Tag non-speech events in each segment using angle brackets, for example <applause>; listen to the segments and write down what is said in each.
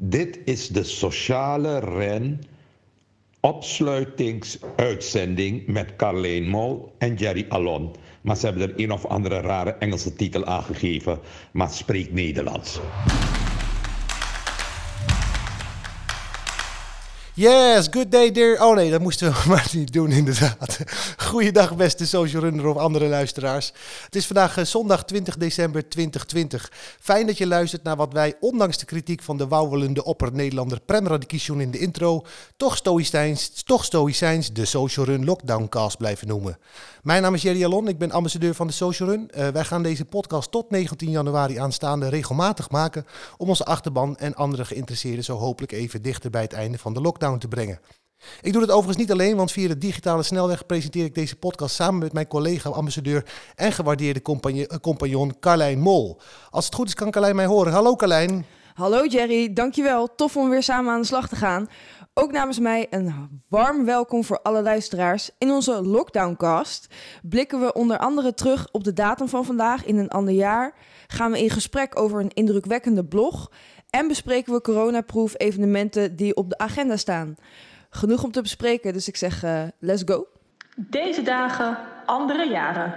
Dit is de sociale ren opsluitingsuitzending met Carleen Mol en Jerry Alon. Maar ze hebben er een of andere rare Engelse titel aangegeven, maar spreekt Nederlands. Yes, good day dear. Oh nee, dat moesten we <laughs> maar niet doen inderdaad. Goeiedag beste social runner of andere luisteraars. Het is vandaag eh, zondag 20 december 2020. Fijn dat je luistert naar wat wij, ondanks de kritiek van de wauwelende opper-Nederlander Prem Radikishun in de intro, toch stoïcijns, toch stoïcijns de social run lockdowncast blijven noemen. Mijn naam is Jerry Alon, ik ben ambassadeur van de Social Run. Uh, wij gaan deze podcast tot 19 januari aanstaande regelmatig maken om onze achterban en andere geïnteresseerden zo hopelijk even dichter bij het einde van de lockdown te brengen. Ik doe het overigens niet alleen, want via de digitale snelweg presenteer ik deze podcast samen met mijn collega, ambassadeur en gewaardeerde compagnon, compagnon Carlijn Mol. Als het goed is, kan Carlijn mij horen. Hallo Carlijn. Hallo Jerry, dankjewel. Tof om weer samen aan de slag te gaan. Ook namens mij een warm welkom voor alle luisteraars. In onze Lockdowncast blikken we onder andere terug op de datum van vandaag in een ander jaar. Gaan we in gesprek over een indrukwekkende blog. En bespreken we coronaproof evenementen die op de agenda staan. Genoeg om te bespreken, dus ik zeg uh, let's go. Deze dagen, andere jaren.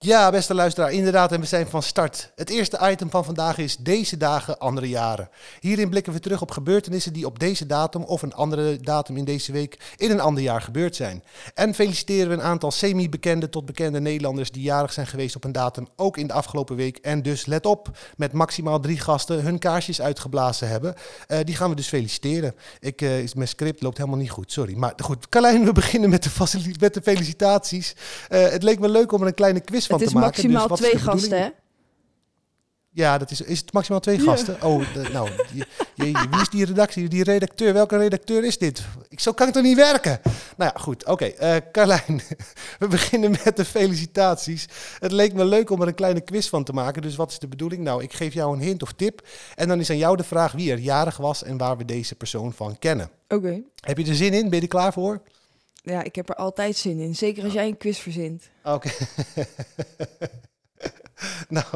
Ja, beste luisteraar, inderdaad, en we zijn van start. Het eerste item van vandaag is Deze dagen, andere jaren. Hierin blikken we terug op gebeurtenissen die op deze datum of een andere datum in deze week in een ander jaar gebeurd zijn. En feliciteren we een aantal semi-bekende tot bekende Nederlanders die jarig zijn geweest op een datum, ook in de afgelopen week. En dus, let op, met maximaal drie gasten hun kaarsjes uitgeblazen hebben. Uh, die gaan we dus feliciteren. Ik, uh, mijn script loopt helemaal niet goed, sorry. Maar goed, Carlijn, we beginnen met de, <laughs> felicitaties. Uh, het leek me leuk om een kleine quiz van het is maximaal dus twee gasten, hè? Ja, dat is, is het maximaal twee gasten? Oh, de, nou, je, je, wie is die redactie, die redacteur? Welke redacteur is dit? Ik, zo kan het toch niet werken? Nou ja, goed. Oké, okay, uh, Carlijn, <laughs> we beginnen met de felicitaties. Het leek me leuk om er een kleine quiz van te maken. Dus wat is de bedoeling? Nou, ik geef jou een hint of tip. En dan is aan jou de vraag wie er jarig was en waar we deze persoon van kennen. Oké. Heb je er zin in? Ben je er klaar voor? Ja, ik heb er altijd zin in. Zeker als jij een quiz verzint. Oké. <laughs> nou,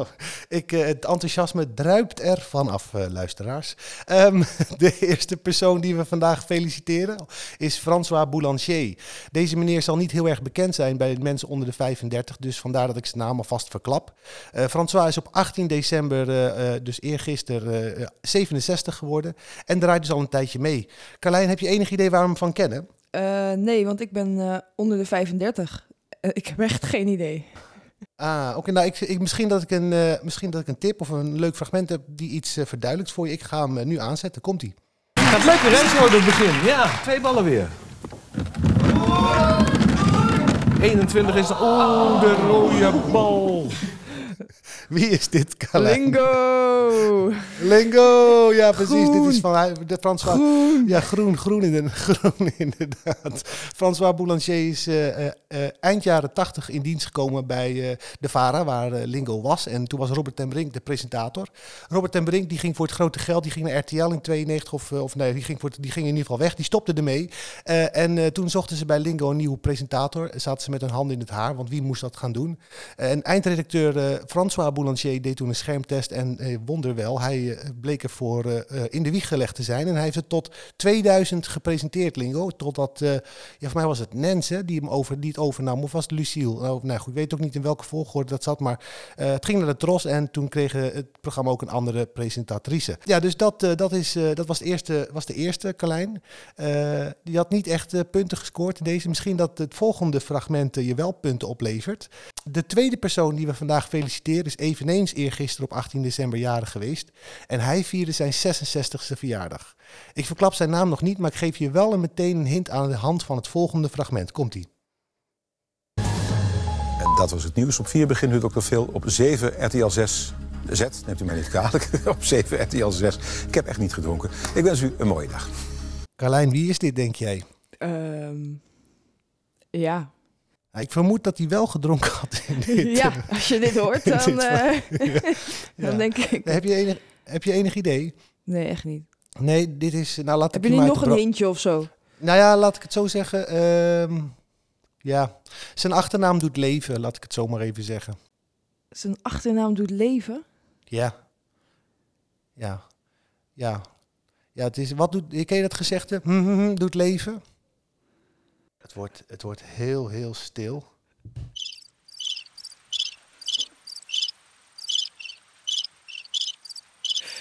ik, uh, het enthousiasme druipt er vanaf, uh, luisteraars. Um, <laughs> de eerste persoon die we vandaag feliciteren is François Boulanger. Deze meneer zal niet heel erg bekend zijn bij mensen onder de 35, dus vandaar dat ik zijn naam alvast verklap. Uh, François is op 18 december, dus eergisteren, 67 geworden en draait dus al een tijdje mee. Carlijn, heb je enig idee waar we hem van kennen? Uh, nee, want ik ben uh, onder de 35. Uh, ik heb echt geen idee. Ah, oké. Okay, nou, ik, ik, misschien, dat ik een, misschien dat ik een tip of een leuk fragment heb die iets verduidelijkt voor je. Ik ga hem nu aanzetten. Komt-ie. Gaat lekker, hè, zo het begin. Ja, twee ballen weer. 21 is de... Oh, de rode bal. <laughs> Wie is dit, Carlijn? Lingo! Lingo, ja precies. Groen. Dit is van de François. Groen. Ja, groen, groen, in de, <laughs> groen inderdaad. François Boulanger is uh, uh, eind jaren tachtig in dienst gekomen bij uh, de VARA, waar Lingo was. En toen was Robert ten Brink de presentator. Robert ten Brink die ging voor het grote geld, die ging naar RTL in 92 of, of nee, die ging, voor die ging in ieder geval weg. Die stopte ermee. en toen zochten ze bij Lingo een nieuwe presentator. Zaten ze met hun handen in het haar, want wie moest dat gaan doen? en eindredacteur François Boulanger deed toen een schermtest en eh, wonderwel, hij eh, bleek ervoor uh, in de wieg gelegd te zijn. En hij heeft het tot 2000 gepresenteerd, Lingo. Totdat, ja, voor mij was het Nens die, hem over, die het overnam, of was het Lucille? Nou, nou goed, ik weet ook niet in welke volgorde dat zat, maar het ging naar de Tros en toen kreeg het programma ook een andere presentatrice. Ja, dus dat, dat, is, dat was, de eerste, was de eerste, Carlijn. die had niet echt punten gescoord in deze. Misschien dat het volgende fragment je wel punten oplevert. De tweede persoon die we vandaag feliciteren is eveneens eergisteren op 18 december jarig geweest. En hij vierde zijn 66ste verjaardag. Ik verklap zijn naam nog niet, maar ik geef je wel en meteen een hint aan de hand van het volgende fragment. Komt-ie. En dat was het nieuws. Op 4 begint nu ook nog veel. Op 7 RTL 6 Z, neemt u mij niet kwalijk. <laughs> op 7 RTL 6. Ik heb echt niet gedronken. Ik wens u een mooie dag. Carlijn, wie is dit, denk jij? Um, ja, ik vermoed dat hij wel gedronken had. In dit, <laughs> ja, als je dit hoort, dan, dit <laughs> uh, ja. dan denk ik. Heb je, enig, heb je enig idee? Nee, echt niet. Nee, dit is. Nou, laat heb ik je niet nog een hintje of zo? Nou ja, laat ik het zo zeggen. Uh, ja, zijn achternaam doet leven, laat ik het zo maar even zeggen. Zijn achternaam doet leven? Ja. Ja. Ja. Ja, het is, wat doet, ken je dat gezegde? Hm, hm, hm, doet leven? Het wordt, het wordt heel, heel stil.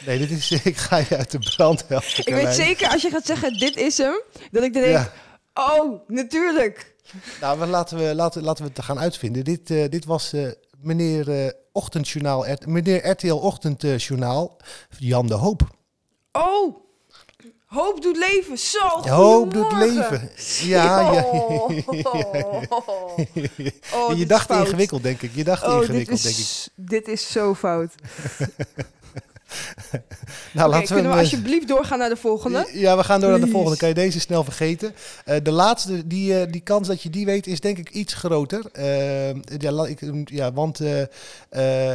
Nee, dit is, <laughs> ik ga je uit de brand helpen. Ik Carlijn. weet zeker, als je gaat zeggen, dit is hem, dat ik dan denk, Ja. oh, natuurlijk. Nou, maar laten we, laten, laten we het gaan uitvinden. Dit, eh, dit was eh, meneer, eh, ochtendjournaal, meneer RTL Ochtendjournaal, Jan de Hoop. Oh, hoop doet leven. Zo, Hoop doet leven. Ja, ja. <laughs> Oh, <laughs> Oh, je dacht ingewikkeld, denk ik. Je dacht Oh, ingewikkeld, denk ik. dit is zo fout. <laughs> Nou, Oké, laten we, kunnen we eh, alsjeblieft doorgaan naar de volgende? Ja, we gaan door naar de volgende. Kan je deze snel vergeten? Eh, de laatste, die, eh, die kans dat je die weet, is denk ik iets groter. Ja, ik, ja, want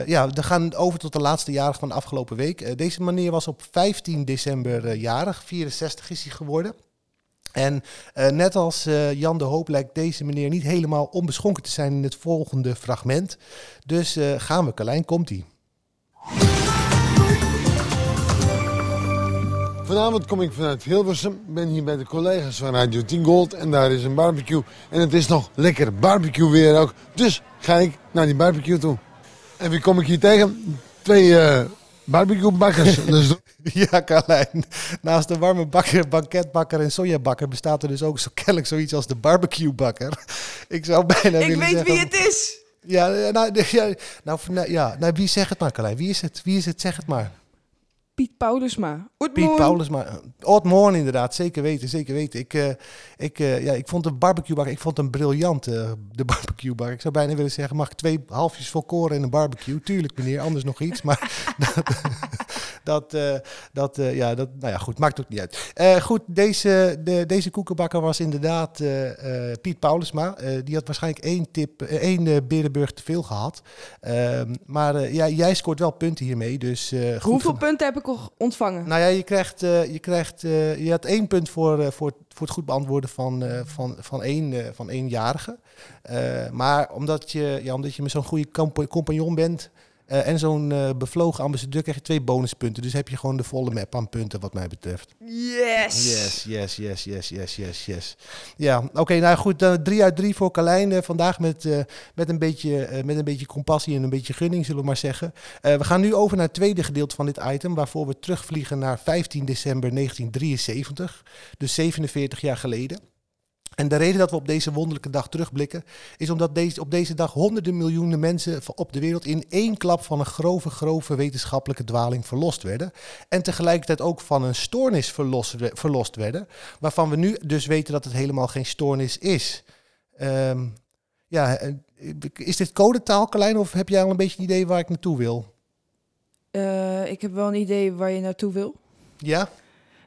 ja, we gaan over tot de laatste jarig van de afgelopen week. Deze meneer was op 15 december jarig. 64 is hij geworden. En net als Jan de Hoop lijkt deze meneer niet helemaal onbeschonken te zijn in het volgende fragment. Dus gaan we, Carlijn, komt-ie. Vanavond kom ik vanuit Hilversum, ben hier bij de collega's van Radio 10 Gold en daar is een barbecue. En het is nog lekker barbecue weer ook, dus ga ik naar die barbecue toe. En wie kom ik hier tegen? Twee eh barbecuebakkers. <laughs> dus Ja, Carlijn. Naast de warme bakker, banketbakker en sojabakker bestaat er dus ook zo kennelijk zoiets als de barbecuebakker. Ik zou bijna Ik willen weet zeggen... wie het is. Ja, eh, nou, <laughs> ja, nou, nou, ja, nou, wie zegt het maar, Carlijn? Wie is het? Wie is het? Zeg het maar. Piet Paulusma. Piet Paulus, maar Odd Morn inderdaad, zeker weten, zeker weten. Ik, eh, ik, eh, ja, ik vond de barbecuebakker, ik vond hem briljant, eh, de <laughs> barbecuebakker. Ik zou bijna willen zeggen, mag ik twee halfjes volkoren in een barbecue? Tuurlijk meneer, anders nog iets, maar <laughs> dat, dat, eh, dat ja, dat, nou ja, goed, maakt ook niet uit. Goed, deze, de, deze koekenbakker was inderdaad Piet Paulusma. Die had waarschijnlijk één tip, één Berenburg te veel gehad. Ehm, maar ja, jij scoort wel punten hiermee, dus Hoeveel punten heb ik ontvangen? nou ja, je krijgt, eh, je krijgt eh, je had één punt voor, eh, voor, voor het goed beantwoorden van, van, van, één, van éénjarige. Maar omdat je, ja, omdat je met zo'n goede compa- compagnon bent eh, en zo'n eh, bevlogen ambassadeur, krijg je twee bonuspunten. Dus heb je gewoon de volle map aan punten wat mij betreft. Yes. Yes, yes, yes, yes, yes, yes, yes. Ja, oké, nou goed, dan drie uit drie voor Carlijn eh, vandaag met, met, een beetje, met een beetje compassie en een beetje gunning, zullen we maar zeggen. We gaan nu over naar het tweede gedeelte van dit item, waarvoor we terugvliegen naar 15 december 1973, dus 47 jaar geleden. En de reden dat we op deze wonderlijke dag terugblikken, is omdat deze, op deze dag honderden miljoenen mensen op de wereld in één klap van een grove, grove wetenschappelijke dwaling verlost werden. En tegelijkertijd ook van een stoornis verlost, we- verlost werden, waarvan we nu dus weten dat het helemaal geen stoornis is. Ehm, ja, eh, is dit codetaal, Carlijn, of heb jij al een beetje een idee waar ik naartoe wil? Eh, ik heb wel een idee waar je naartoe wil. Ja?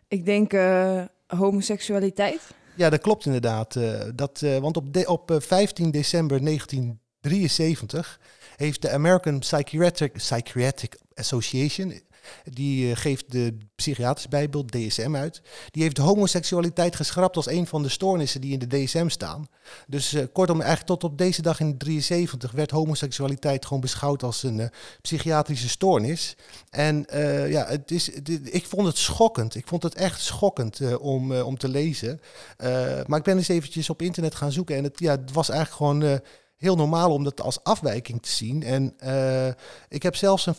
Ik denk eh, homoseksualiteit. Ja, dat klopt inderdaad. eh, dat, eh, want op, op eh, 15 december 1973 heeft de American Psychiatric, Psychiatric Association, die eh, geeft de psychiatrische bijbel DSM uit, die heeft homoseksualiteit geschrapt als een van de stoornissen die in de DSM staan. Dus eh, kortom, eigenlijk tot op deze dag in 73 werd homoseksualiteit gewoon beschouwd als een eh, psychiatrische stoornis. En ja, het is, ik vond het schokkend. Ik vond het echt schokkend om, om te lezen. Maar ik ben eens eventjes op internet gaan zoeken en het, ja, het was eigenlijk gewoon heel normaal om dat als afwijking te zien. En ik heb zelfs een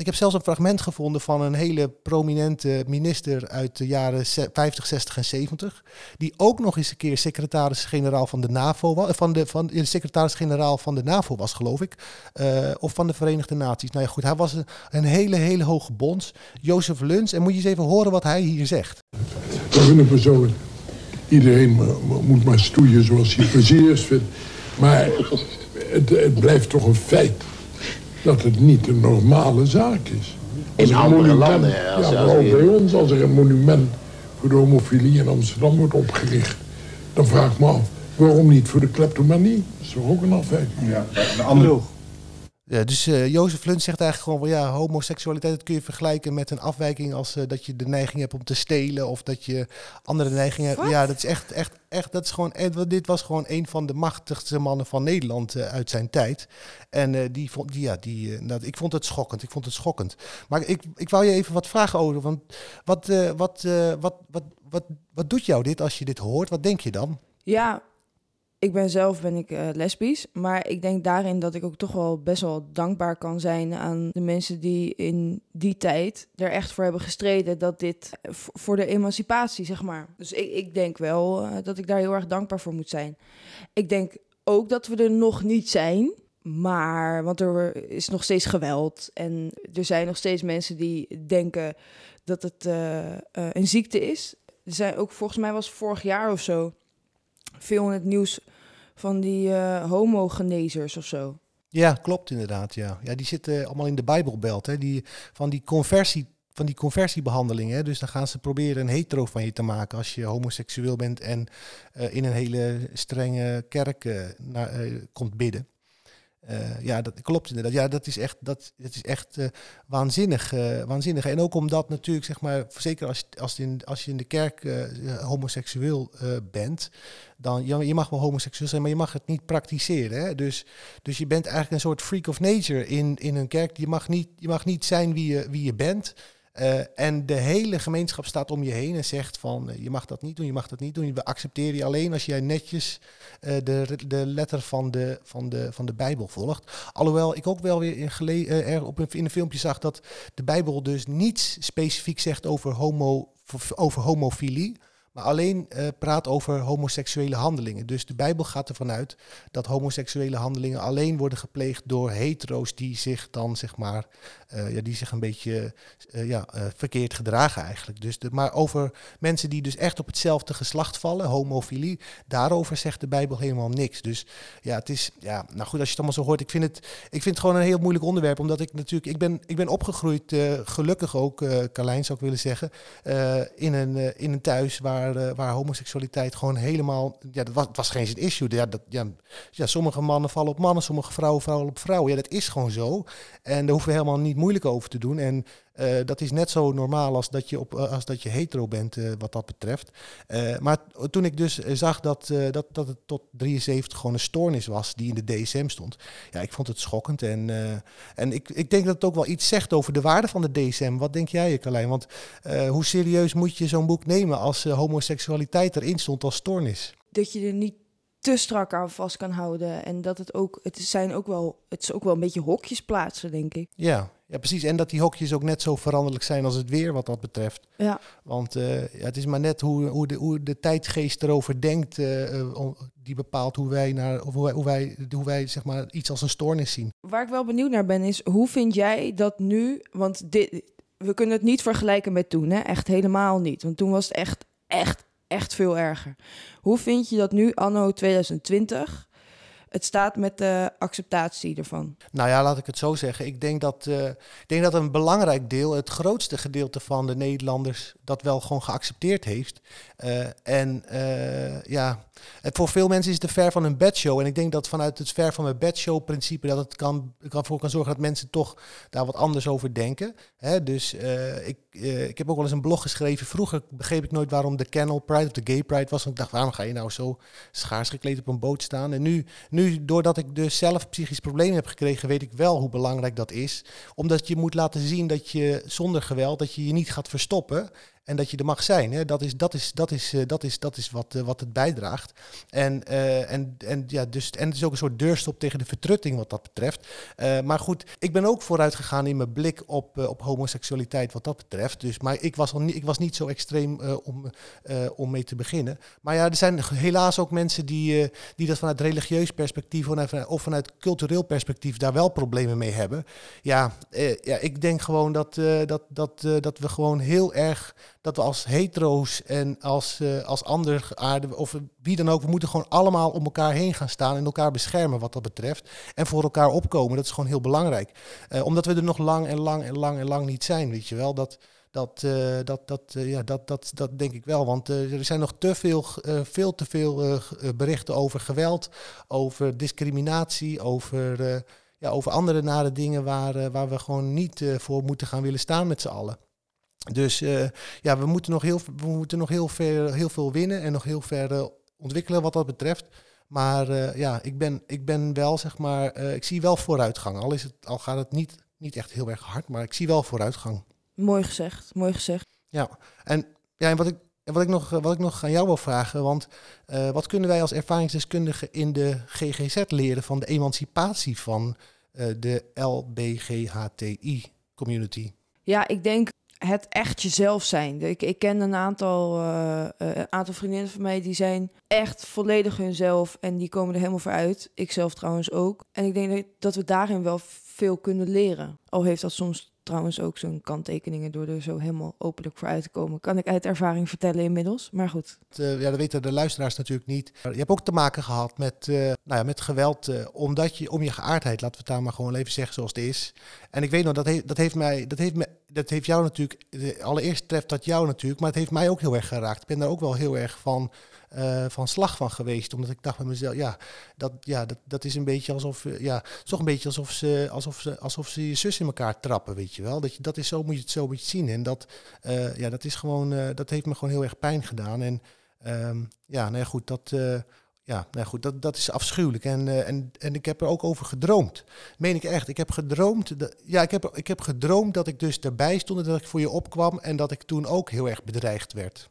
ik heb zelfs een fragment gevonden van een hele prominente minister uit de jaren ze- 50, 60 en 70. Die ook nog eens een keer secretaris-generaal van de NAVO was. Van de, van, de secretaris-generaal van de NAVO was, geloof ik. Eh, of van de Verenigde Naties. Nou ja, goed, hij was een, hele, hele hoge bons. Jozef Luns. En moet je eens even horen wat hij hier zegt. Dat vind ik persoonlijk. Iedereen mo- mo- moet maar stoeien zoals hij plezierig vindt. Maar het blijft toch een feit dat het niet een normale zaak is. Als In er andere monument- landen, als- ja, als maar ook je- bij ons, als er een monument voor de homofilie in Amsterdam wordt opgericht... dan vraag ik me af, waarom niet voor de kleptomanie? Dat is toch ook een afwijking? Ja, een andere... Ja, dus uh, Jozef Lunt zegt eigenlijk gewoon van ja, homoseksualiteit dat kun je vergelijken met een afwijking als uh, dat je de neiging hebt om te stelen of dat je andere neigingen hebt. Ja, dat is echt, echt, echt, dat is gewoon, dit was gewoon een van de machtigste mannen van Nederland uh, uit zijn tijd. En die vond, die, ja, die, nou, ik vond het schokkend, ik vond het schokkend. Maar ik, ik wou je even wat vragen over, want wat, wat, wat, wat, wat, wat doet jou dit als je dit hoort? Wat denk je dan? Ja, ik ben zelf ben ik uh, lesbisch, maar ik denk daarin dat ik ook toch wel best wel dankbaar kan zijn aan de mensen die in die tijd er echt voor hebben gestreden dat dit eh, voor de emancipatie, zeg maar. Dus ik, ik denk wel uh, dat ik daar heel erg dankbaar voor moet zijn. Ik denk ook dat we er nog niet zijn, maar want er is nog steeds geweld en er zijn nog steeds mensen die denken dat het een ziekte is. Er zijn ook volgens mij was vorig jaar of zo veel in het nieuws van die uh, homogenezers of zo. Ja, klopt inderdaad. Ja. Ja, die zitten allemaal in de Bijbelbelt. Hè. Die, van die conversie van die conversiebehandelingen. Dus dan gaan ze proberen een hetero van je te maken als je homoseksueel bent en uh, in een hele strenge kerk uh, naar, komt bidden. Uh, ja, dat klopt inderdaad. Ja, dat is echt, dat, dat is echt uh, waanzinnig, uh, waanzinnig. En ook omdat natuurlijk, zeg maar, zeker als, als, in, als je in de kerk homoseksueel bent, dan, je mag wel homoseksueel zijn, maar je mag het niet praktiseren. Hè? Dus, dus je bent eigenlijk een soort freak of nature in, in een kerk. Je mag niet, je mag niet zijn wie je, wie je bent. Uh, en de hele gemeenschap staat om je heen en zegt van uh, je mag dat niet doen, je mag dat niet doen. We accepteren je alleen als jij netjes uh, de, de letter van de, van, de, van de Bijbel volgt. Alhoewel ik ook wel weer in, gele er op een, in een filmpje zag dat de Bijbel dus niets specifiek zegt over, homo, over homofilie. Alleen uh, praat over homoseksuele handelingen. Dus de Bijbel gaat ervan uit dat homoseksuele handelingen alleen worden gepleegd door hetero's die zich dan zeg maar, uh, ja, die zich een beetje uh, ja, verkeerd gedragen eigenlijk. Dus de, maar over mensen die dus echt op hetzelfde geslacht vallen, homofilie, daarover zegt de Bijbel helemaal niks. Dus ja, het is, ja, nou goed, als je het allemaal zo hoort, ik vind het, ik vind het gewoon een heel moeilijk onderwerp, omdat ik natuurlijk, ik ben, ik ben opgegroeid, gelukkig ook, Carlijn zou ik willen zeggen, in, een, in een thuis waar waar, uh, waar homoseksualiteit gewoon helemaal. Ja, dat was, het was geen issue. Ja, dat, ja, ja, sommige mannen vallen op mannen, sommige vrouwen vallen op vrouwen. Ja, dat is gewoon zo. En daar hoeven we helemaal niet moeilijk over te doen. En uh, dat is net zo normaal als dat je, op, uh, als dat je hetero bent, uh, wat dat betreft. maar toen ik dus zag dat, dat, dat het tot 73 gewoon een stoornis was die in de DSM stond. Ja, ik vond het schokkend. En, en ik, ik denk dat het ook wel iets zegt over de waarde van de DSM. Wat denk jij, Carlijn? Want hoe serieus moet je zo'n boek nemen als homoseksualiteit erin stond als stoornis? Dat je er niet te strak aan vast kan houden. En dat het ook, het zijn ook wel, het is ook wel een beetje hokjes plaatsen, denk ik. Ja, ja, precies. En dat die hokjes ook net zo veranderlijk zijn als het weer wat dat betreft. Ja. Want uh, ja, het is maar net hoe, hoe, de, hoe de tijdgeest erover denkt, uh, die bepaalt hoe wij, naar, of hoe wij, hoe wij, hoe wij zeg maar, iets als een stoornis zien. Waar ik wel benieuwd naar ben is, hoe vind jij dat nu, want dit, we kunnen het niet vergelijken met toen, hè? echt helemaal niet. Want toen was het echt, echt, echt veel erger. Hoe vind je dat nu, anno 2020, het staat met de acceptatie ervan? Nou ja, laat ik het zo zeggen. Ik denk dat, uh, ik denk dat een belangrijk deel, het grootste gedeelte van de Nederlanders, dat wel gewoon geaccepteerd heeft. Uh, en uh, ja, het, voor veel mensen is de ver van een bedshow. En ik denk dat vanuit het ver van een bedshow principe dat het kan, kan voor kan zorgen dat mensen toch daar wat anders over denken. Hè, dus ik, ik heb ook wel eens een blog geschreven. Vroeger begreep ik nooit waarom de Kennel Pride of de Gay Pride was. Want ik dacht, waarom ga je nou zo schaars gekleed op een boot staan? En nu, doordat ik dus zelf psychisch problemen heb gekregen, weet ik wel hoe belangrijk dat is. Omdat je moet laten zien dat je zonder geweld, dat je je niet gaat verstoppen. En dat je er mag zijn. Hè? Dat is, dat is, dat is, uh, dat is, dat is wat, uh, wat het bijdraagt. En, uh, en, en, ja, dus, en het is ook een soort deurstop tegen de vertrutting wat dat betreft. maar goed, ik ben ook vooruit gegaan in mijn blik op, op homoseksualiteit wat dat betreft. Dus, maar ik was, al niet, ik was niet zo extreem om, om mee te beginnen. Maar ja, er zijn helaas ook mensen die, die dat vanuit religieus perspectief of vanuit cultureel perspectief daar wel problemen mee hebben. Ja, ja ik denk gewoon dat, dat, dat, dat we gewoon heel erg dat we als hetero's en als, uh, als ander aarde, of wie dan ook, we moeten gewoon allemaal om elkaar heen gaan staan en elkaar beschermen wat dat betreft. En voor elkaar opkomen, dat is gewoon heel belangrijk. Uh, omdat we er nog lang en lang en lang en lang niet zijn, weet je wel. Dat, dat, uh, dat, dat, ja, dat, dat, dat denk ik wel. Want er zijn nog te veel, veel te veel berichten over geweld, over discriminatie, over ja, over andere nare dingen waar, eh, waar we gewoon niet eh, voor moeten gaan willen staan met z'n allen. Dus eh, ja, we moeten nog, heel, we moeten nog heel, ver, heel veel winnen en nog heel ver ontwikkelen wat dat betreft. Maar eh, ja, ik ben, ik ben wel, zeg maar, eh, ik zie wel vooruitgang. Al, is het, al gaat het niet, niet echt heel erg hard, maar ik zie wel vooruitgang. Mooi gezegd, mooi gezegd. Ja, en, ja, en wat, ik, wat, ik nog, wat ik nog aan jou wil vragen, want wat kunnen wij als ervaringsdeskundigen in de GGZ leren van de emancipatie van de LBGHTI-community? Ja, ik denk het echt jezelf zijn. Ik, ik ken een aantal, eh, eh, een aantal vriendinnen van mij die zijn echt volledig hunzelf en die komen er helemaal voor uit. Ik zelf trouwens ook. En ik denk dat we daarin wel veel kunnen leren. Al heeft dat soms trouwens ook zo'n kanttekeningen door er zo helemaal openlijk voor uit te komen. Kan ik uit ervaring vertellen inmiddels. Maar goed. Eh, ja, dat weten de luisteraars natuurlijk niet. Je hebt ook te maken gehad met, eh, nou ja, met geweld, eh, omdat je om je geaardheid, laten we het daar maar gewoon even zeggen zoals het is. En ik weet nog, dat, heeft dat heeft mij, dat heeft, me, dat heeft jou natuurlijk, allereerst treft dat jou natuurlijk, maar het heeft mij ook heel erg geraakt. Ik ben daar ook wel heel erg van, eh, van slag van geweest, omdat ik dacht bij mezelf, ja, dat, ja, dat, dat is een beetje alsof, eh, ja, toch een beetje alsof ze, alsof ze, alsof ze je zus in elkaar trappen, weet je wel. Dat, je, dat is zo, moet je het zo moet je zien. En dat, eh, ja, dat is gewoon, dat heeft me gewoon heel erg pijn gedaan. En ehm, ja, nou goed, dat, ja, nou goed, dat, dat is afschuwelijk. En, en, en ik heb er ook over gedroomd. Meen ik echt. Ik heb gedroomd. Dat, ja, ik heb, ik heb gedroomd dat ik dus erbij stond en dat ik voor je opkwam. En dat ik toen ook heel erg bedreigd werd.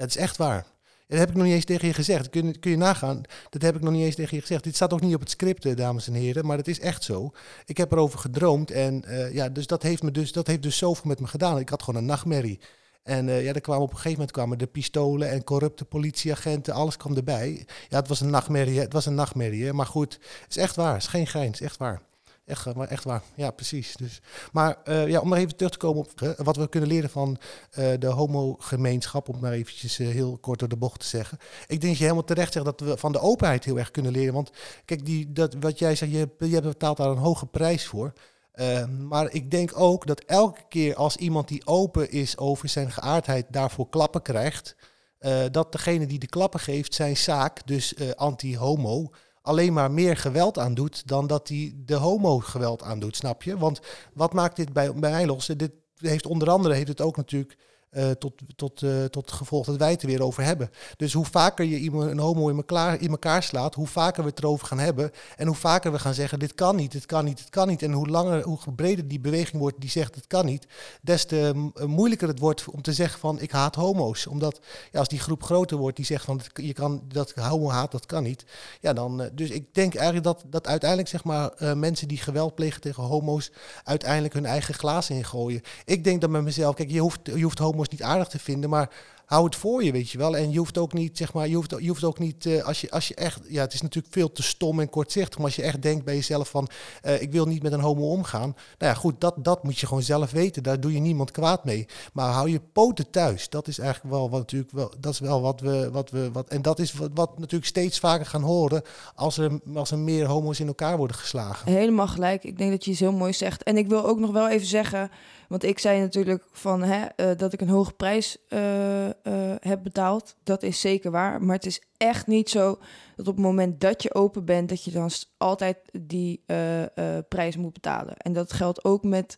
Dat is echt waar. Dat heb ik nog niet eens tegen je gezegd. Kun, kun je nagaan? Dat heb ik nog niet eens tegen je gezegd. Dit staat ook niet op het script, eh, dames en heren. Maar het is echt zo. Ik heb erover gedroomd. En eh, ja, dus dat heeft, me dus, dat heeft dus zoveel met me gedaan. Ik had gewoon een nachtmerrie. En eh, ja, er kwamen op een gegeven moment kwamen de pistolen en corrupte politieagenten, alles kwam erbij. Ja, het was een nachtmerrie, het was een nachtmerrie. Maar goed, het is echt waar, het is geen gein, het is echt waar. Echt, waar, echt waar, ja precies. Dus, maar eh, ja, om maar even terug te komen op eh, wat we kunnen leren van eh, de homogemeenschap, om maar eventjes eh, heel kort door de bocht te zeggen. Ik denk dat je helemaal terecht zegt dat we van de openheid heel erg kunnen leren. Want kijk, die, dat, wat jij zei, je, je betaalt daar een hoge prijs voor. Uh, maar ik denk ook dat elke keer als iemand die open is over zijn geaardheid daarvoor klappen krijgt, uh, dat degene die de klappen geeft zijn zaak, dus uh, anti-homo, alleen maar meer geweld aandoet dan dat hij de homo geweld aandoet, snap je? Want wat maakt dit bij, bij mij? Dit heeft onder andere heeft het ook natuurlijk uh, tot, tot, uh, tot gevolg dat wij het er weer over hebben. Dus hoe vaker je iemand, een homo in elkaar, in elkaar slaat, hoe vaker we het erover gaan hebben. En hoe vaker we gaan zeggen, dit kan niet, dit kan niet, dit kan niet. En hoe langer, hoe breder die beweging wordt die zegt, het kan niet, des te moeilijker het wordt om te zeggen van, ik haat homo's. Omdat ja, als die groep groter wordt, die zegt van, je kan dat homo haat, dat kan niet. Ja, dan, dus ik denk eigenlijk dat, dat uiteindelijk zeg maar, mensen die geweld plegen tegen homo's, uiteindelijk hun eigen glazen ingooien. Ik denk dat met mezelf, kijk, je hoeft, je hoeft homo's niet aardig te vinden, maar hou het voor je, weet je wel. En je hoeft ook niet, zeg maar, je hoeft, je hoeft ook niet, uh, als, je, als je echt, ja, het is natuurlijk veel te stom en kortzichtig, maar als je echt denkt bij jezelf van, uh, ik wil niet met een homo omgaan, nou ja, goed, dat, dat moet je gewoon zelf weten. Daar doe je niemand kwaad mee. Maar hou je poten thuis. Dat is eigenlijk wel wat natuurlijk wel, dat is wel wat we, wat we, wat, en dat is wat, wat natuurlijk steeds vaker gaan horen als er, als er meer homo's in elkaar worden geslagen. Helemaal gelijk. Ik denk dat je iets heel mooi zegt. En ik wil ook nog wel even zeggen, want ik zei natuurlijk van hè, uh, dat ik een hoge prijs uh, uh, heb betaald. Dat is zeker waar. Maar het is echt niet zo dat op het moment dat je open bent, dat je dan altijd die prijs moet betalen. En dat geldt ook met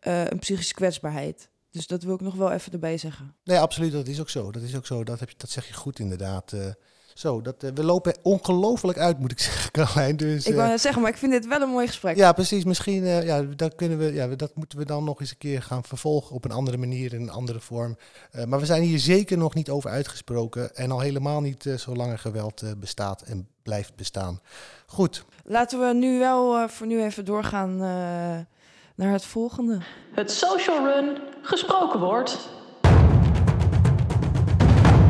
een psychische kwetsbaarheid. Dus dat wil ik nog wel even erbij zeggen. Nee, absoluut. Dat is ook zo. Dat is ook zo. Dat, heb je, dat zeg je goed inderdaad. Zo, dat, uh, we lopen ongelooflijk uit, moet ik <laughs> zeggen, Carlijn. Dus, ik wou net zeggen, maar ik vind dit wel een mooi gesprek. Ja, precies. Misschien, uh, ja, dat, kunnen we, ja, dat moeten we dan nog eens een keer gaan vervolgen op een andere manier, in een andere vorm. Uh, maar we zijn hier zeker nog niet over uitgesproken. En al helemaal niet uh, zolang er geweld bestaat en blijft bestaan. Goed. Laten we nu wel voor nu even doorgaan naar het volgende. Het Social Run gesproken wordt.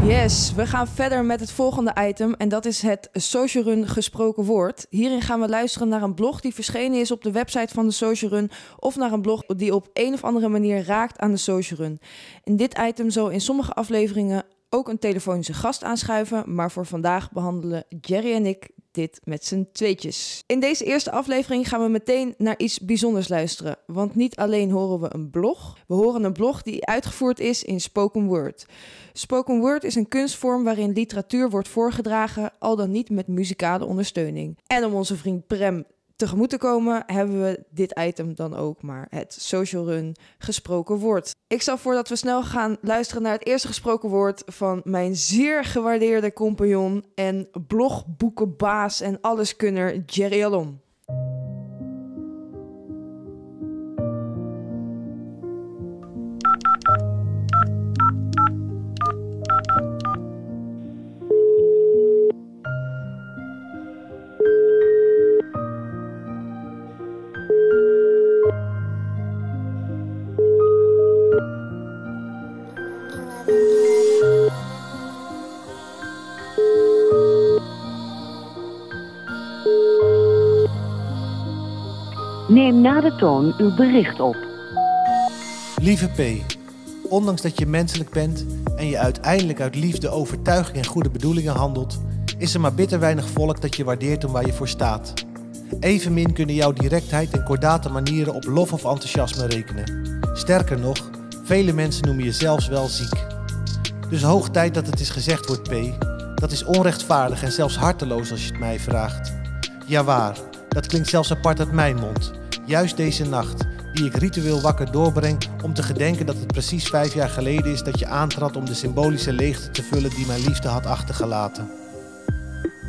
Yes, we gaan verder met het volgende item en dat is het Social Run gesproken woord. Hierin gaan we luisteren naar een blog die verschenen is op de website van de Social Run of naar een blog die op een of andere manier raakt aan de Social Run. In dit item zal in sommige afleveringen ook een telefonische gast aanschuiven, maar voor vandaag behandelen Jerry en ik dit met z'n tweetjes. In deze eerste aflevering gaan we meteen naar iets bijzonders luisteren. Want niet alleen horen we een blog, we horen een blog die uitgevoerd is in spoken word. Spoken word is een kunstvorm waarin literatuur wordt voorgedragen, al dan niet met muzikale ondersteuning. En om onze vriend Prem tegemoet te komen, hebben we dit item dan ook maar. Het social run gesproken woord. Ik stel voor dat we snel gaan luisteren naar het eerste gesproken woord van mijn zeer gewaardeerde compagnon en blogboekenbaas en alleskunner Jerry Alon. Neem na de toon uw bericht op. Lieve P, ondanks dat je menselijk bent en je uiteindelijk uit liefde, overtuiging en goede bedoelingen handelt, is er maar bitter weinig volk dat je waardeert om waar je voor staat. Evenmin kunnen jouw directheid en kordate manieren op lof of enthousiasme rekenen. Sterker nog, vele mensen noemen je zelfs wel ziek. Dus hoog tijd dat het is gezegd wordt, P. Dat is onrechtvaardig en zelfs harteloos als je het mij vraagt. Ja waar, dat klinkt zelfs apart uit mijn mond. Juist deze nacht, die ik ritueel wakker doorbreng om te gedenken dat het precies vijf jaar geleden is dat je aantrad om de symbolische leegte te vullen die mijn liefde had achtergelaten.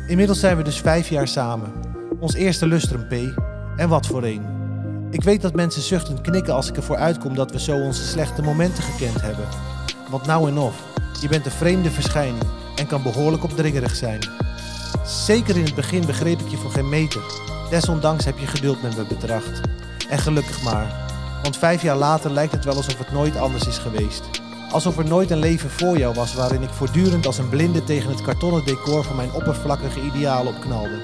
Inmiddels zijn we dus vijf jaar samen. Ons eerste lustrum, P. En wat voor een. Ik weet dat mensen zuchtend knikken als ik ervoor uitkom dat we zo onze slechte momenten gekend hebben. Want nou en of, je bent een vreemde verschijning en kan behoorlijk opdringerig zijn. Zeker in het begin begreep ik je voor geen meter. Desondanks heb je geduld met me betracht. En gelukkig maar. Want vijf jaar later lijkt het wel alsof het nooit anders is geweest. Alsof er nooit een leven voor jou was waarin ik voortdurend als een blinde tegen het kartonnen decor van mijn oppervlakkige idealen opknalde.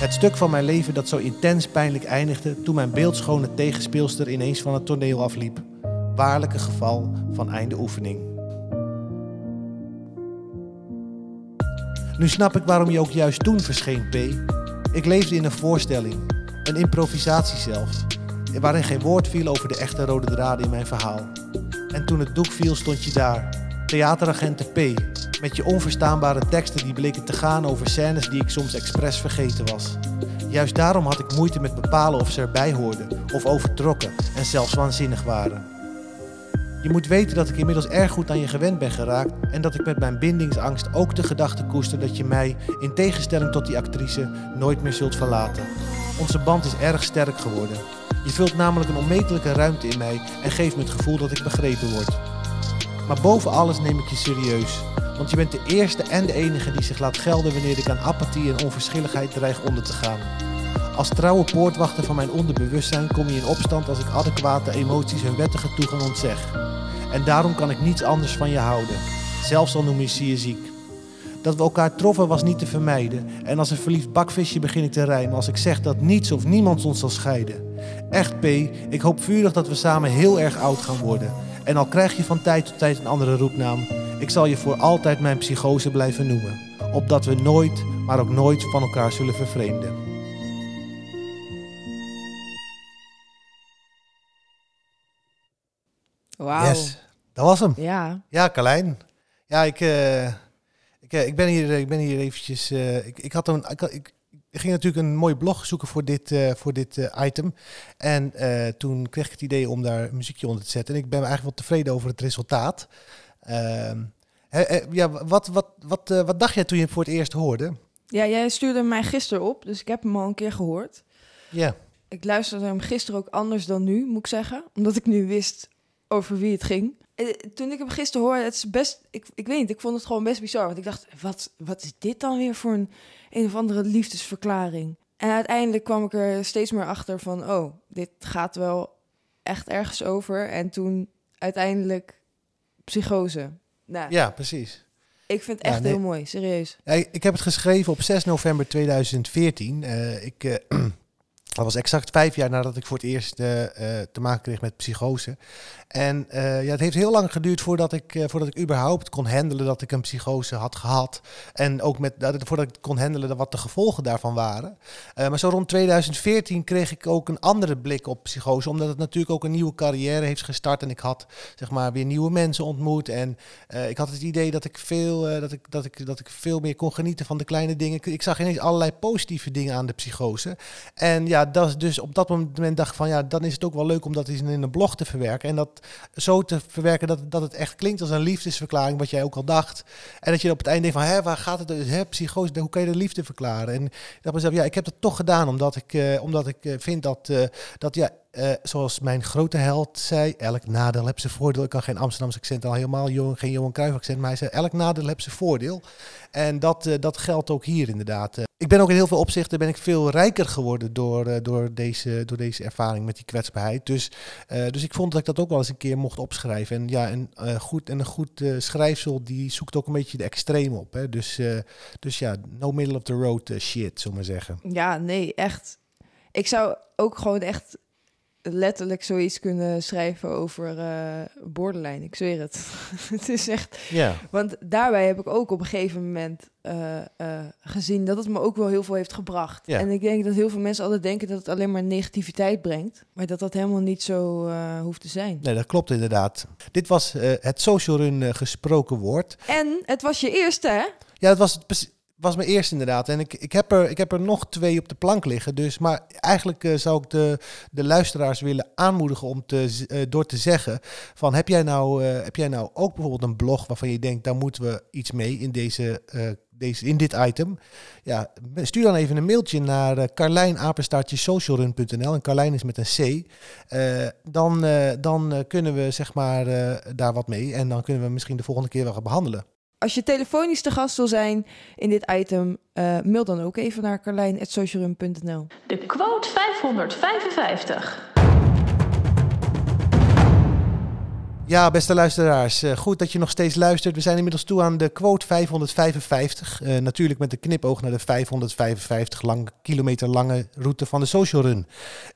Het stuk van mijn leven dat zo intens pijnlijk eindigde toen mijn beeldschone tegenspeelster ineens van het toneel afliep. Waarlijk een geval van einde oefening. Nu snap ik waarom je ook juist toen verscheen, P. Ik leefde in een voorstelling, een improvisatie zelfs, waarin geen woord viel over de echte rode draden in mijn verhaal. En toen het doek viel, stond je daar, theateragent P, met je onverstaanbare teksten die bleken te gaan over scènes die ik soms expres vergeten was. Juist daarom had ik moeite met bepalen of ze erbij hoorden, of overtrokken en zelfs waanzinnig waren. Je moet weten dat ik inmiddels erg goed aan je gewend ben geraakt en dat ik met mijn bindingsangst ook de gedachte koester dat je mij, in tegenstelling tot die actrice, nooit meer zult verlaten. Onze band is erg sterk geworden. Je vult namelijk een onmetelijke ruimte in mij en geeft me het gevoel dat ik begrepen word. Maar boven alles neem ik je serieus, want je bent de eerste en de enige die zich laat gelden wanneer ik aan apathie en onverschilligheid dreig onder te gaan. Als trouwe poortwachter van mijn onderbewustzijn kom je in opstand als ik adequate emoties hun wettige toegang ontzeg. En daarom kan ik niets anders van je houden, zelfs al noem je je ziek. Dat we elkaar troffen was niet te vermijden. En als een verliefd bakvisje begin ik te rijmen als ik zeg dat niets of niemand ons zal scheiden. Echt P, ik hoop vurig dat we samen heel erg oud gaan worden. En al krijg je van tijd tot tijd een andere roepnaam, ik zal je voor altijd mijn psychose blijven noemen. Opdat we nooit, maar ook nooit van elkaar zullen vervreemden. Wauw. Yes, dat was hem. Ja. Ja, Carlijn. Ja, ik, eh, ik, eh, ik, ben hier, ik ben hier eventjes... eh, ik, ik, had een, ik, had- ik, ik ging natuurlijk een mooi blog zoeken voor dit, eh, voor dit eh, item. En eh, toen kreeg ik het idee om daar een muziekje onder te zetten. En ik ben eigenlijk wel tevreden over het resultaat. Ehm, ja, wat, wat, wat, eh, wat dacht jij toen je het voor het eerst hoorde? ja, jij stuurde mij gisteren op, dus ik heb hem al een keer gehoord. Ja, Ik luisterde hem gisteren ook anders dan nu, moet ik zeggen. Omdat ik nu wist over wie het ging. Eh, Toen ik hem gisteren hoorde, het is best... Ik, ik weet niet, ik vond het gewoon best bizar. Want ik dacht, wat, wat is dit dan weer voor een, een of andere liefdesverklaring? En uiteindelijk kwam ik er steeds meer achter van... Oh, dit gaat wel echt ergens over. En toen uiteindelijk psychose. Nou, ja precies. ik vind het Ja, echt nee. heel mooi, serieus. Ja, ik ik heb het geschreven op 6 november 2014. Eh, ik, eh, <clears throat> Dat was exact vijf jaar nadat ik voor het eerst uh, uh, te maken kreeg met psychose. En uh, ja, het heeft heel lang geduurd voordat ik, voordat ik überhaupt kon handelen dat ik een psychose had gehad. En ook met, voordat ik kon handelen wat de gevolgen daarvan waren. maar zo rond 2014 kreeg ik ook een andere blik op psychose. Omdat het natuurlijk ook een nieuwe carrière heeft gestart. En ik had zeg maar weer nieuwe mensen ontmoet. En ik had het idee dat ik, veel, dat, ik, dat, ik, dat ik veel meer kon genieten van de kleine dingen. Ik zag ineens allerlei positieve dingen aan de psychose. En ja, dat dus op dat moment dacht van ja, dan is het ook wel leuk om dat in een blog te verwerken. En dat zo te verwerken dat, dat het echt klinkt als een liefdesverklaring, wat jij ook al dacht. En dat je op het einde denkt van hé, waar gaat het? Hè, psychose, hoe kan je de liefde verklaren? En dacht mezelf, ja, ik heb dat toch gedaan omdat ik, uh, omdat ik uh, vind dat, uh, dat ja, zoals mijn grote held zei, elk nadeel heeft zijn voordeel. Ik kan geen Amsterdamse accent al helemaal, geen Johan Cruijff accent, maar hij zei, elk nadeel heeft zijn voordeel. En dat, dat geldt ook hier inderdaad. Ik ben ook in heel veel opzichten ben ik veel rijker geworden door, door, deze, door deze ervaring met die kwetsbaarheid. Dus, dus ik vond dat ik dat ook wel eens een keer mocht opschrijven. En ja, en, goed, en een goed schrijfsel die zoekt ook een beetje de extreem op. Hè? Dus, dus ja, no middle of the road shit, zullen we maar zeggen. Ja, nee, echt. Ik zou ook gewoon echt letterlijk zoiets kunnen schrijven over uh, borderline. Ik zweer het. <laughs> het is echt. Ja. Want daarbij heb ik ook op een gegeven moment uh, uh, gezien dat het me ook wel heel veel heeft gebracht. Ja. En ik denk dat heel veel mensen altijd denken dat het alleen maar negativiteit brengt. Maar dat dat helemaal niet zo hoeft te zijn. Nee, dat klopt inderdaad. Dit was het Social Run gesproken woord. En het was je eerste, hè? Ja, het was het was mijn eerste inderdaad. En ik, ik, heb er, ik heb er nog twee op de plank liggen. Dus, maar eigenlijk uh, zou ik de, de luisteraars willen aanmoedigen om te, uh, door te zeggen: van heb jij, nou, uh, heb jij nou ook bijvoorbeeld een blog waarvan je denkt, daar moeten we iets mee in, deze, deze, in dit item? Ja, stuur dan even een mailtje naar uh. En Carlijn is met een C. dan dan kunnen we zeg maar daar wat mee. En dan kunnen we misschien de volgende keer wel gaan behandelen. Als je telefonisch te gast wil zijn in dit item, uh, mail dan ook even naar carlijn.socialroom.nl. De quote 555. Ja, beste luisteraars, uh, goed dat je nog steeds luistert. We zijn inmiddels toe aan de quote 555. Uh, natuurlijk met de knipoog naar de 555 lang, kilometer lange route van de Social Run.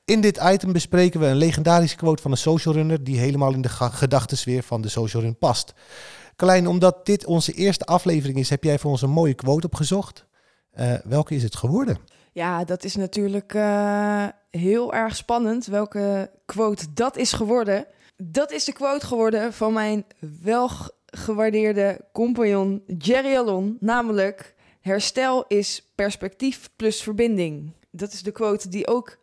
In dit item bespreken we een legendarische quote van een social runner die helemaal in de gedachtensfeer van de Social Run past. Carlijn, omdat dit onze eerste aflevering is, heb jij voor ons een mooie quote opgezocht. Uh, welke is het geworden? Ja, dat is natuurlijk uh, heel erg spannend welke quote dat is geworden. Dat is de quote geworden van mijn welgewaardeerde compagnon Jerry Alon, namelijk herstel is perspectief plus verbinding. Dat is de quote die ook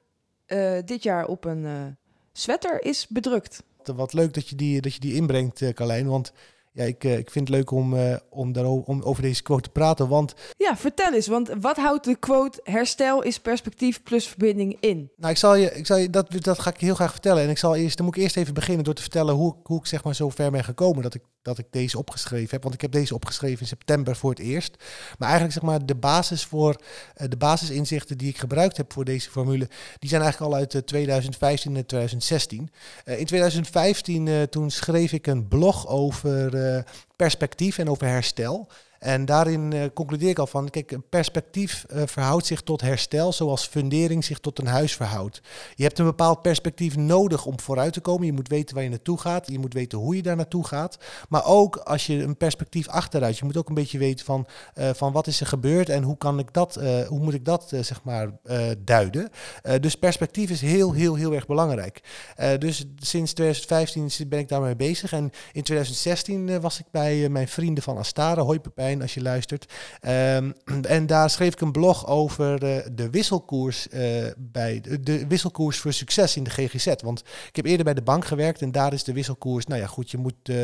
uh, dit jaar op een sweater is bedrukt. Wat leuk dat je die, dat je die inbrengt, Carlijn, want ja, ik, uh, ik vind het leuk om, uh, om, daarover, om over deze quote te praten. Want... Ja, vertel eens, want wat houdt de quote herstel is perspectief plus verbinding in? Nou, ik zal je, ik zal je dat, dat ga ik heel graag vertellen. En ik zal eerst, dan moet ik eerst even beginnen door te vertellen hoe, hoe ik zeg maar zo ver ben gekomen dat ik, dat ik deze opgeschreven heb. Want ik heb deze opgeschreven in september voor het eerst. Maar eigenlijk zeg maar de basis voor uh, de basisinzichten die ik gebruikt heb voor deze formule, die zijn eigenlijk al uit 2015 en 2016. in 2015 toen schreef ik een blog over perspectief en over herstel. En daarin eh, concludeer ik al van, kijk, een perspectief eh, verhoudt zich tot herstel, zoals fundering zich tot een huis verhoudt. Je hebt een bepaald perspectief nodig om vooruit te komen. Je moet weten waar je naartoe gaat, je moet weten hoe je daar naartoe gaat. Maar ook als je een perspectief achteruit, je moet ook een beetje weten van, eh, van wat is er gebeurd en hoe, kan ik dat, hoe moet ik dat zeg maar duiden. dus perspectief is heel, heel, heel erg belangrijk. dus sinds 2015 ben ik daarmee bezig en in 2016 was ik bij mijn vrienden van Astara, Hoipepijn, als je luistert. Ehm, <clears throat> en daar schreef ik een blog over eh, de wisselkoers eh, bij de, de, wisselkoers voor succes in de GGZ. Want ik heb eerder bij de bank gewerkt en daar is de wisselkoers. Nou ja, goed, je moet eh,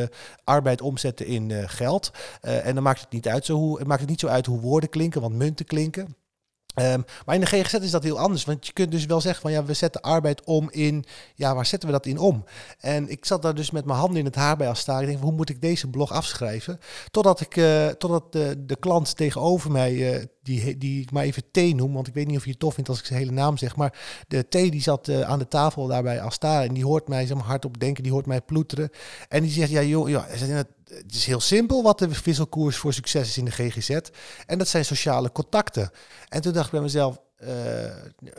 arbeid omzetten in geld. en dan maakt het niet uit zo hoe het maakt het niet zo uit hoe woorden klinken, want munten klinken. Um, maar in de GGZ is dat heel anders. Want je kunt dus wel zeggen van ja, we zetten arbeid om in. Ja, waar zetten we dat in om? En ik zat daar dus met mijn handen in het haar bij als. Ik denk, hoe moet ik deze blog afschrijven? Totdat ik, uh, totdat de, de klant tegenover mij, uh, die, die ik maar even T noem, want ik weet niet of je het tof vindt als ik zijn hele naam zeg. Maar de T die zat uh, aan de tafel daarbij als. En die hoort mij zeg maar, hardop denken, die hoort mij ploeteren. En die zegt, ja joh, joh het is heel simpel wat de wisselkoers voor succes is in de GGZ. En dat zijn sociale contacten. En toen dacht ik bij mezelf,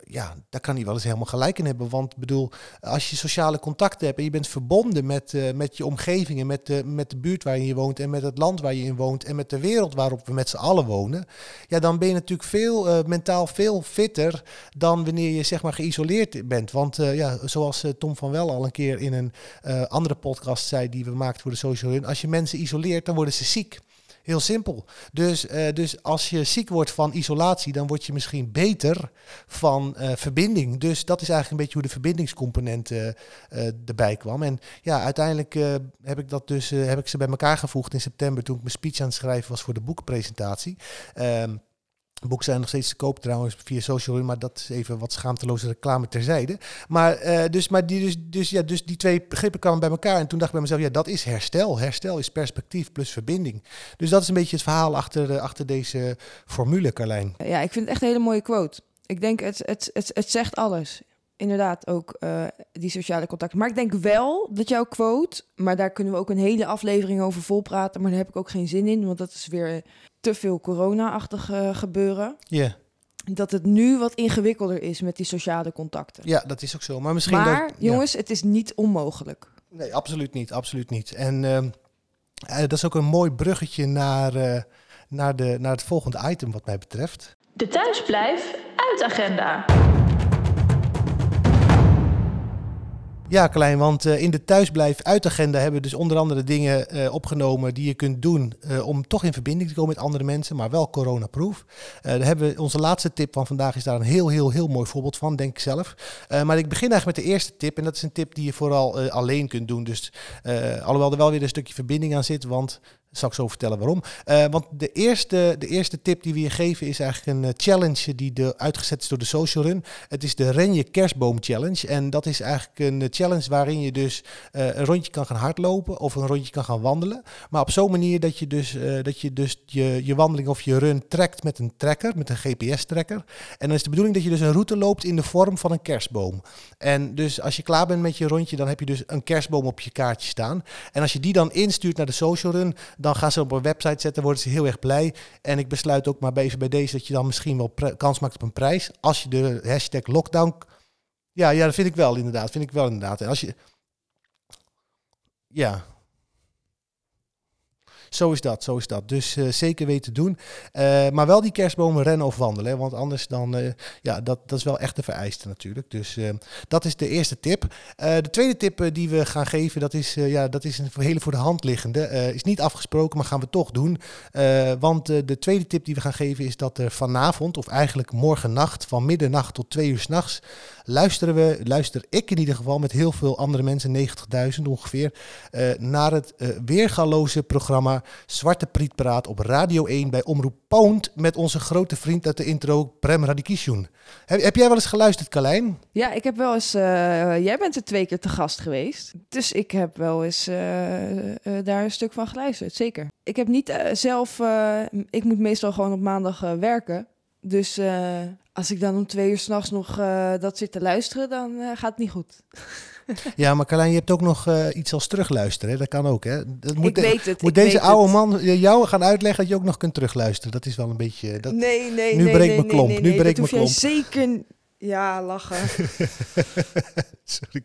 ja, daar kan hij wel eens helemaal gelijk in hebben. Want bedoel, als je sociale contacten hebt en je bent verbonden met, eh, met je omgeving en met de, met de buurt waarin je woont en met het land waar je in woont en met de wereld waarop we met z'n allen wonen, ja, dan ben je natuurlijk veel eh, mentaal veel fitter dan wanneer je zeg maar geïsoleerd bent. Want eh, ja, zoals eh, Tom van Wel al een keer in een eh, andere podcast zei die we maakten voor de Social als je mensen isoleert, dan worden ze ziek. Heel simpel. Dus, eh, dus als je ziek wordt van isolatie, dan word je misschien beter van eh, verbinding. Dus dat is eigenlijk een beetje hoe de verbindingscomponent eh, erbij kwam. En ja, uiteindelijk heb ik dat dus heb ik ze bij elkaar gevoegd in september toen ik mijn speech aan het schrijven was voor de boekpresentatie. Ehm Boeken zijn nog steeds te koop trouwens via social, maar dat is even wat schaamteloze reclame terzijde. Maar, eh, dus, maar die, dus, dus, ja, dus die twee begrippen kwamen bij elkaar. En toen dacht ik bij mezelf, ja, dat is herstel. Herstel is perspectief plus verbinding. Dus dat is een beetje het verhaal achter, eh, achter deze formule, Carlijn. Ja, ik vind het echt een hele mooie quote. Ik denk, het, het, het, het zegt alles. Inderdaad, ook eh, die sociale contacten. Maar ik denk wel dat jouw quote, maar daar kunnen we ook een hele aflevering over volpraten, maar daar heb ik ook geen zin in, want dat is weer te veel corona-achtig eh, gebeuren. Ja. Dat het nu wat ingewikkelder is met die sociale contacten. ja, dat is ook zo. Maar misschien maar dat, ja. jongens, het is niet onmogelijk. Nee, absoluut niet. Absoluut niet. En ehm, eh, dat is ook een mooi bruggetje naar, eh, naar, de, naar het volgende item wat mij betreft. De thuisblijf uitagenda. Ja, Klein, want eh, in de thuisblijf uitagenda hebben we dus onder andere dingen eh, opgenomen die je kunt doen eh, om toch in verbinding te komen met andere mensen, maar wel coronaproof. Daar hebben we, onze laatste tip van vandaag is daar een heel, heel, heel mooi voorbeeld van, denk ik zelf. Maar ik begin eigenlijk met de eerste tip en dat is een tip die je vooral alleen kunt doen. Dus alhoewel er wel weer een stukje verbinding aan zit, want zal ik zo vertellen waarom. Eh, want de eerste, de eerste tip die we je geven is eigenlijk een eh, challenge die de, uitgezet is door de Social Run. Het is de Ren je kerstboom challenge. En dat is eigenlijk een eh, challenge waarin je dus een rondje kan gaan hardlopen of een rondje kan gaan wandelen. Maar op zo'n manier dat je dus, dat je, dus je, je wandeling of je run trekt met een tracker, met een GPS-tracker. En dan is de bedoeling dat je dus een route loopt in de vorm van een kerstboom. En dus als je klaar bent met je rondje, dan heb je dus een kerstboom op je kaartje staan. En als je die dan instuurt naar de Social Run, dan gaan ze op een website zetten, worden ze heel erg blij. En ik besluit ook maar even bij deze dat je dan misschien wel kans maakt op een prijs. Als je de hashtag lockdown... Ja, ja, dat vind ik wel inderdaad. Vind ik wel inderdaad. En als je... Ja. Zo is dat, zo is dat. Dus eh, zeker weten doen. Eh, maar wel die kerstbomen rennen of wandelen. Want anders dan, eh, ja, dat, dat is wel echt de vereiste natuurlijk. Dus dat is de eerste tip. De tweede tip die we gaan geven, dat is, ja, dat is een hele voor de hand liggende. Is niet afgesproken, maar gaan we toch doen. Want de tweede tip die we gaan geven is dat er vanavond, of eigenlijk morgen nacht, van middernacht tot twee uur s'nachts, luisteren we, luister ik in ieder geval met heel veel andere mensen, 90.000 ongeveer, eh, naar het eh, weergaloze programma Zwarte Priet Praat op Radio 1 bij Omroep Poont met onze grote vriend uit de intro, Prem Radikishun. Heb, heb jij wel eens geluisterd, Carlijn? Ja, ik heb wel eens. eh, jij bent er twee keer te gast geweest. Dus ik heb wel eens daar een stuk van geluisterd. Zeker. Ik heb niet zelf. ik moet meestal gewoon op maandag werken. Dus eh, als ik dan om twee uur s'nachts nog eh, dat zit te luisteren, dan eh, gaat het niet goed. <laughs> Ja, maar Carlijn, je hebt ook nog iets als terugluisteren. Hè? Dat kan ook, hè? Dat moet ik weet het. Moet ik deze oude het. man jou gaan uitleggen dat je ook nog kunt terugluisteren? Dat is wel een beetje... Dat... Nee, nee, nu nee, breekt nee, mijn nee, klomp, nee, nu breekt mijn klomp. zeker. Ja, lachen. <laughs> Sorry.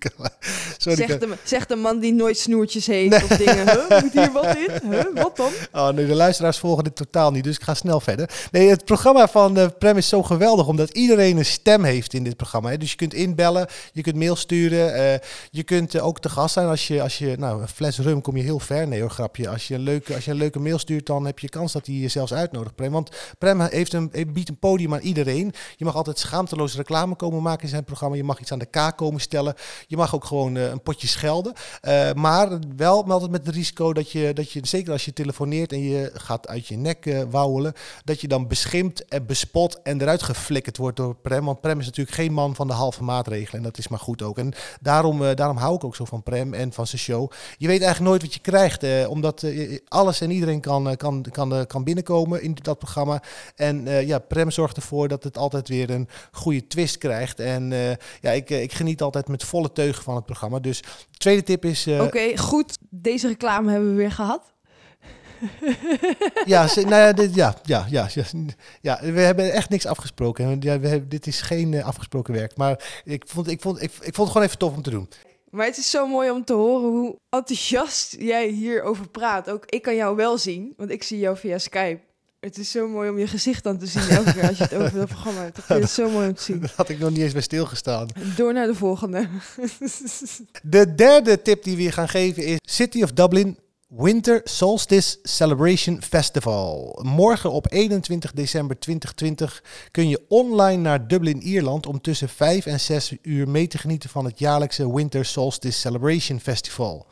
Sorry, Zegt de, zegt de man die nooit snoertjes heeft of dingen. Huh, <laughs> moet hier wat in? Huh, wat dan? Oh, nee, de luisteraars volgen dit totaal niet, dus ik ga snel verder. Nee, het programma van eh, Prem is zo geweldig, omdat iedereen een stem heeft in dit programma. Hè. Dus je kunt inbellen, je kunt mail sturen, eh, je kunt eh, ook te gast zijn. Als je, als je, nou, een fles rum kom je heel ver. Nee hoor, grapje. Als je, een leuke, als je een leuke mail stuurt, dan heb je kans dat hij je zelfs uitnodigt, Prem. Want Prem heeft een, biedt een podium aan iedereen. Je mag altijd schaamteloos reclame komen maken in zijn programma. Je mag iets aan de kaak komen stellen. Je mag ook gewoon eh, een potje schelden. Eh, maar wel altijd met het risico dat je, dat je, zeker als je telefoneert en je gaat uit je nek eh wauwelen, dat je dan beschimpt en bespot en eruit geflikkerd wordt door Prem. Want Prem is natuurlijk geen man van de halve maatregelen en dat is maar goed ook. En daarom, daarom hou ik ook zo van Prem en van zijn show. Je weet eigenlijk nooit wat je krijgt, omdat alles en iedereen kan, kan, kan, kan binnenkomen in dat programma. En ja, Prem zorgt ervoor dat het altijd weer een goede twist krijgt. En eh, ja, ik, eh, ik geniet altijd met volle teugen van het programma. Dus de tweede tip is... eh, Oké, goed. Deze reclame hebben we weer gehad. Ja, ze- nou ja, dit, ja, ja, ja, ja, ja, we hebben echt niks afgesproken. Ja, we hebben, dit is geen afgesproken werk. Maar ik vond, ik, vond, ik, ik vond het gewoon even tof om te doen. Maar het is zo mooi om te horen hoe enthousiast jij hierover praat. Ook ik kan jou wel zien, want ik zie jou via Skype. Het is zo mooi om je gezicht dan te zien elke keer als je het over het programma hebt. Ik vind het zo mooi om te zien. <laughs> Daar had ik nog niet eens bij stilgestaan. Door naar de volgende. De derde tip die we je gaan geven is City of Dublin Winter Solstice Celebration Festival. Morgen op 21 december 2020 kun je online naar Dublin, Ierland om tussen 5 en 6 uur mee te genieten van het jaarlijkse Winter Solstice Celebration Festival.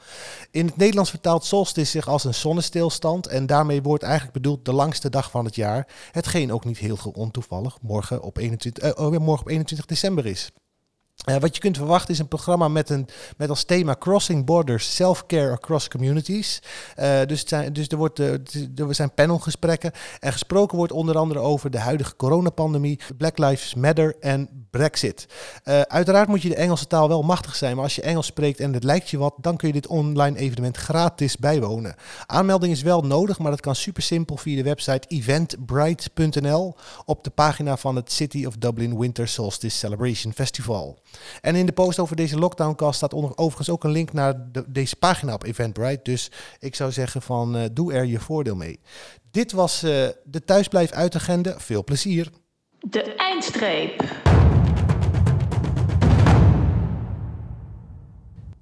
In het Nederlands vertaalt solstice zich als een zonnestilstand en daarmee wordt eigenlijk bedoeld de langste dag van het jaar. Hetgeen ook niet heel ontoevallig morgen op 21, eh, morgen op 21 december is. Eh, wat je kunt verwachten is een programma met, een, met als thema Crossing Borders, Self-Care Across Communities. Eh, dus zijn, dus er, wordt, eh, er zijn panelgesprekken en gesproken wordt onder andere over de huidige coronapandemie, Black Lives Matter en Brexit. Uiteraard moet je de Engelse taal wel machtig zijn, maar als je Engels spreekt en het lijkt je wat, dan kun je dit online evenement gratis bijwonen. Aanmelding is wel nodig, maar dat kan super simpel via de website eventbrite.nl op de pagina van het City of Dublin Winter Solstice Celebration Festival. En in de post over deze lockdowncast staat onder- overigens ook een link naar de- deze pagina op Eventbrite. Dus ik zou zeggen van eh, doe er je voordeel mee. Dit was eh, de Thuisblijf uitagenda. Veel plezier. De eindstreep.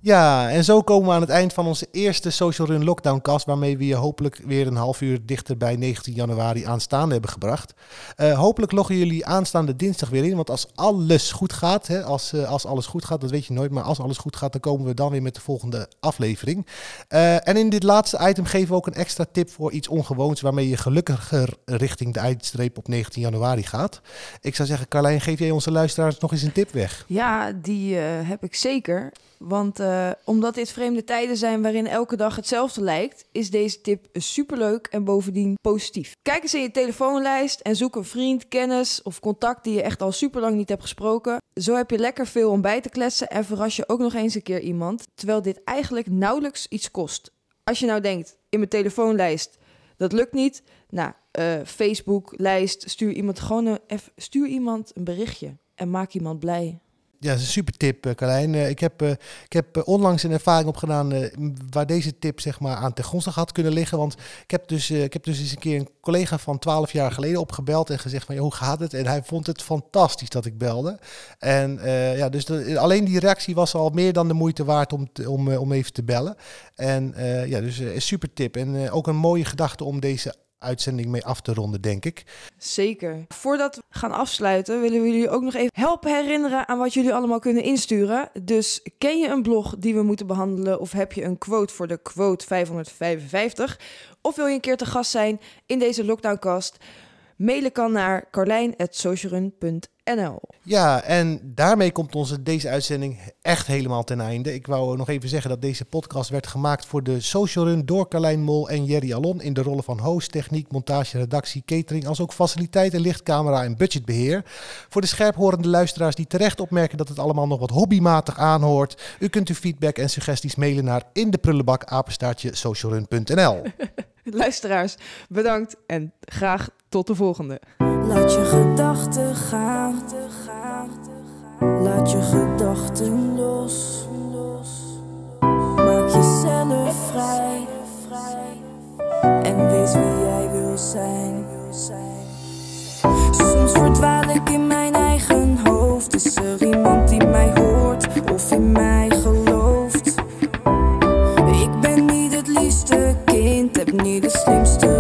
Ja, en zo komen we aan het eind van onze eerste Social Run Lockdowncast, waarmee we je hopelijk weer een half uur dichter bij 19 januari aanstaande hebben gebracht. Eh, hopelijk loggen jullie aanstaande dinsdag weer in, want als alles goed gaat, hè, als, eh, als alles goed gaat, dat weet je nooit, maar als alles goed gaat, dan komen we dan weer met de volgende aflevering. Eh, en in dit laatste item geven we ook een extra tip voor iets ongewoons, waarmee je gelukkiger richting de eindstreep op 19 januari gaat. Ik zou zeggen, Carlijn, geef jij onze luisteraars nog eens een tip weg? Ja, die heb ik zeker. Want eh, omdat dit vreemde tijden zijn waarin elke dag hetzelfde lijkt, is deze tip superleuk en bovendien positief. Kijk eens in je telefoonlijst en zoek een vriend, kennis of contact die je echt al super lang niet hebt gesproken. Zo heb je lekker veel om bij te kletsen en verras je ook nog eens een keer iemand, terwijl dit eigenlijk nauwelijks iets kost. Als je nou denkt, in mijn telefoonlijst, dat lukt niet. Nou, eh, Facebook-lijst, stuur iemand gewoon een, stuur iemand een berichtje en maak iemand blij. Ja, dat is een super tip, eh, Carlijn. Eh, ik heb, eh, ik heb onlangs een ervaring opgedaan waar deze tip zeg maar, aan ten grondslag had kunnen liggen. Want ik heb, dus, ik heb dus eens een keer een collega van 12 jaar geleden opgebeld en gezegd van "Ja, hoe gaat het? En hij vond het fantastisch dat ik belde. En ja, dus alleen die reactie was al meer dan de moeite waard om, te- om, om even te bellen. En ja, dus een super tip. En ook een mooie gedachte om deze uitzending mee af te ronden, denk ik. Zeker. Voordat we gaan afsluiten, willen we jullie ook nog even helpen herinneren aan wat jullie allemaal kunnen insturen. Dus ken je een blog die we moeten behandelen of heb je een quote voor de quote 555? Of wil je een keer te gast zijn in deze lockdowncast? Mailen kan naar carlijn.socialrun.nl Ja, en daarmee komt onze deze uitzending echt helemaal ten einde. Ik wou nog even zeggen dat deze podcast werd gemaakt voor de Social Run door Carlijn Mol en Jerry Alon in de rollen van host, techniek, montage, redactie, catering, als ook faciliteiten, lichtcamera en budgetbeheer. Voor de scherphorende luisteraars die terecht opmerken dat het allemaal nog wat hobbymatig aanhoort, u kunt uw feedback en suggesties mailen naar in de prullenbak apenstaartje socialrun.nl. <laughs> Luisteraars, bedankt en graag tot de volgende. Laat je gedachten gaan. Laat je gedachten los. Maak jezelf vrij. En wees wie jij wil zijn. Soms verdwaal ik in mijn eigen hoofd. Is er iemand die mij hoort of in mij gelooft? Ik ben niet het liefste kind, heb niet het slimste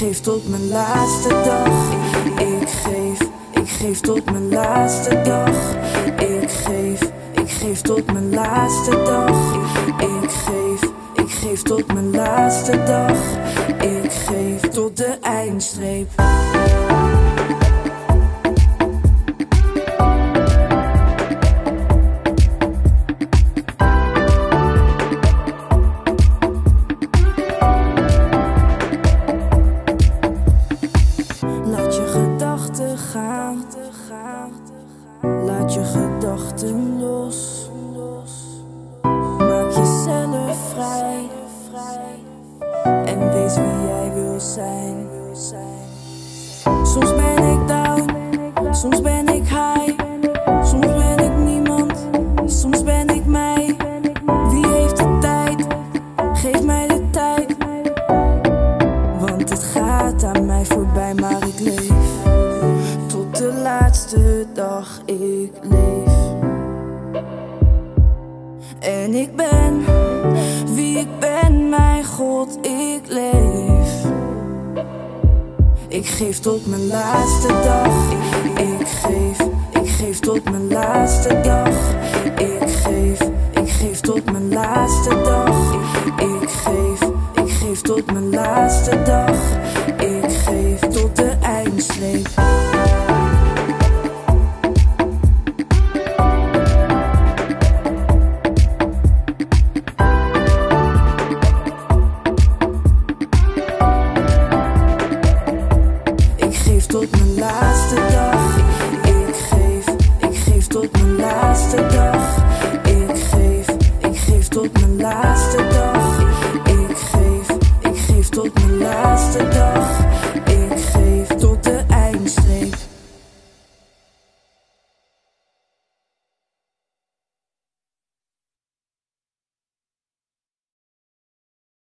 geef tot mijn laatste dag. Ik geef, ik geef tot mijn laatste dag. Ik geef, ik geef tot mijn laatste dag. Ik geef, ik geef tot mijn laatste dag. Ik geef tot de eindstreep. tot mijn laatste dag. Ik geef, ik geef tot mijn laatste dag. Ik geef, ik geef tot mijn laatste dag. Ik geef, ik geef tot mijn laatste dag.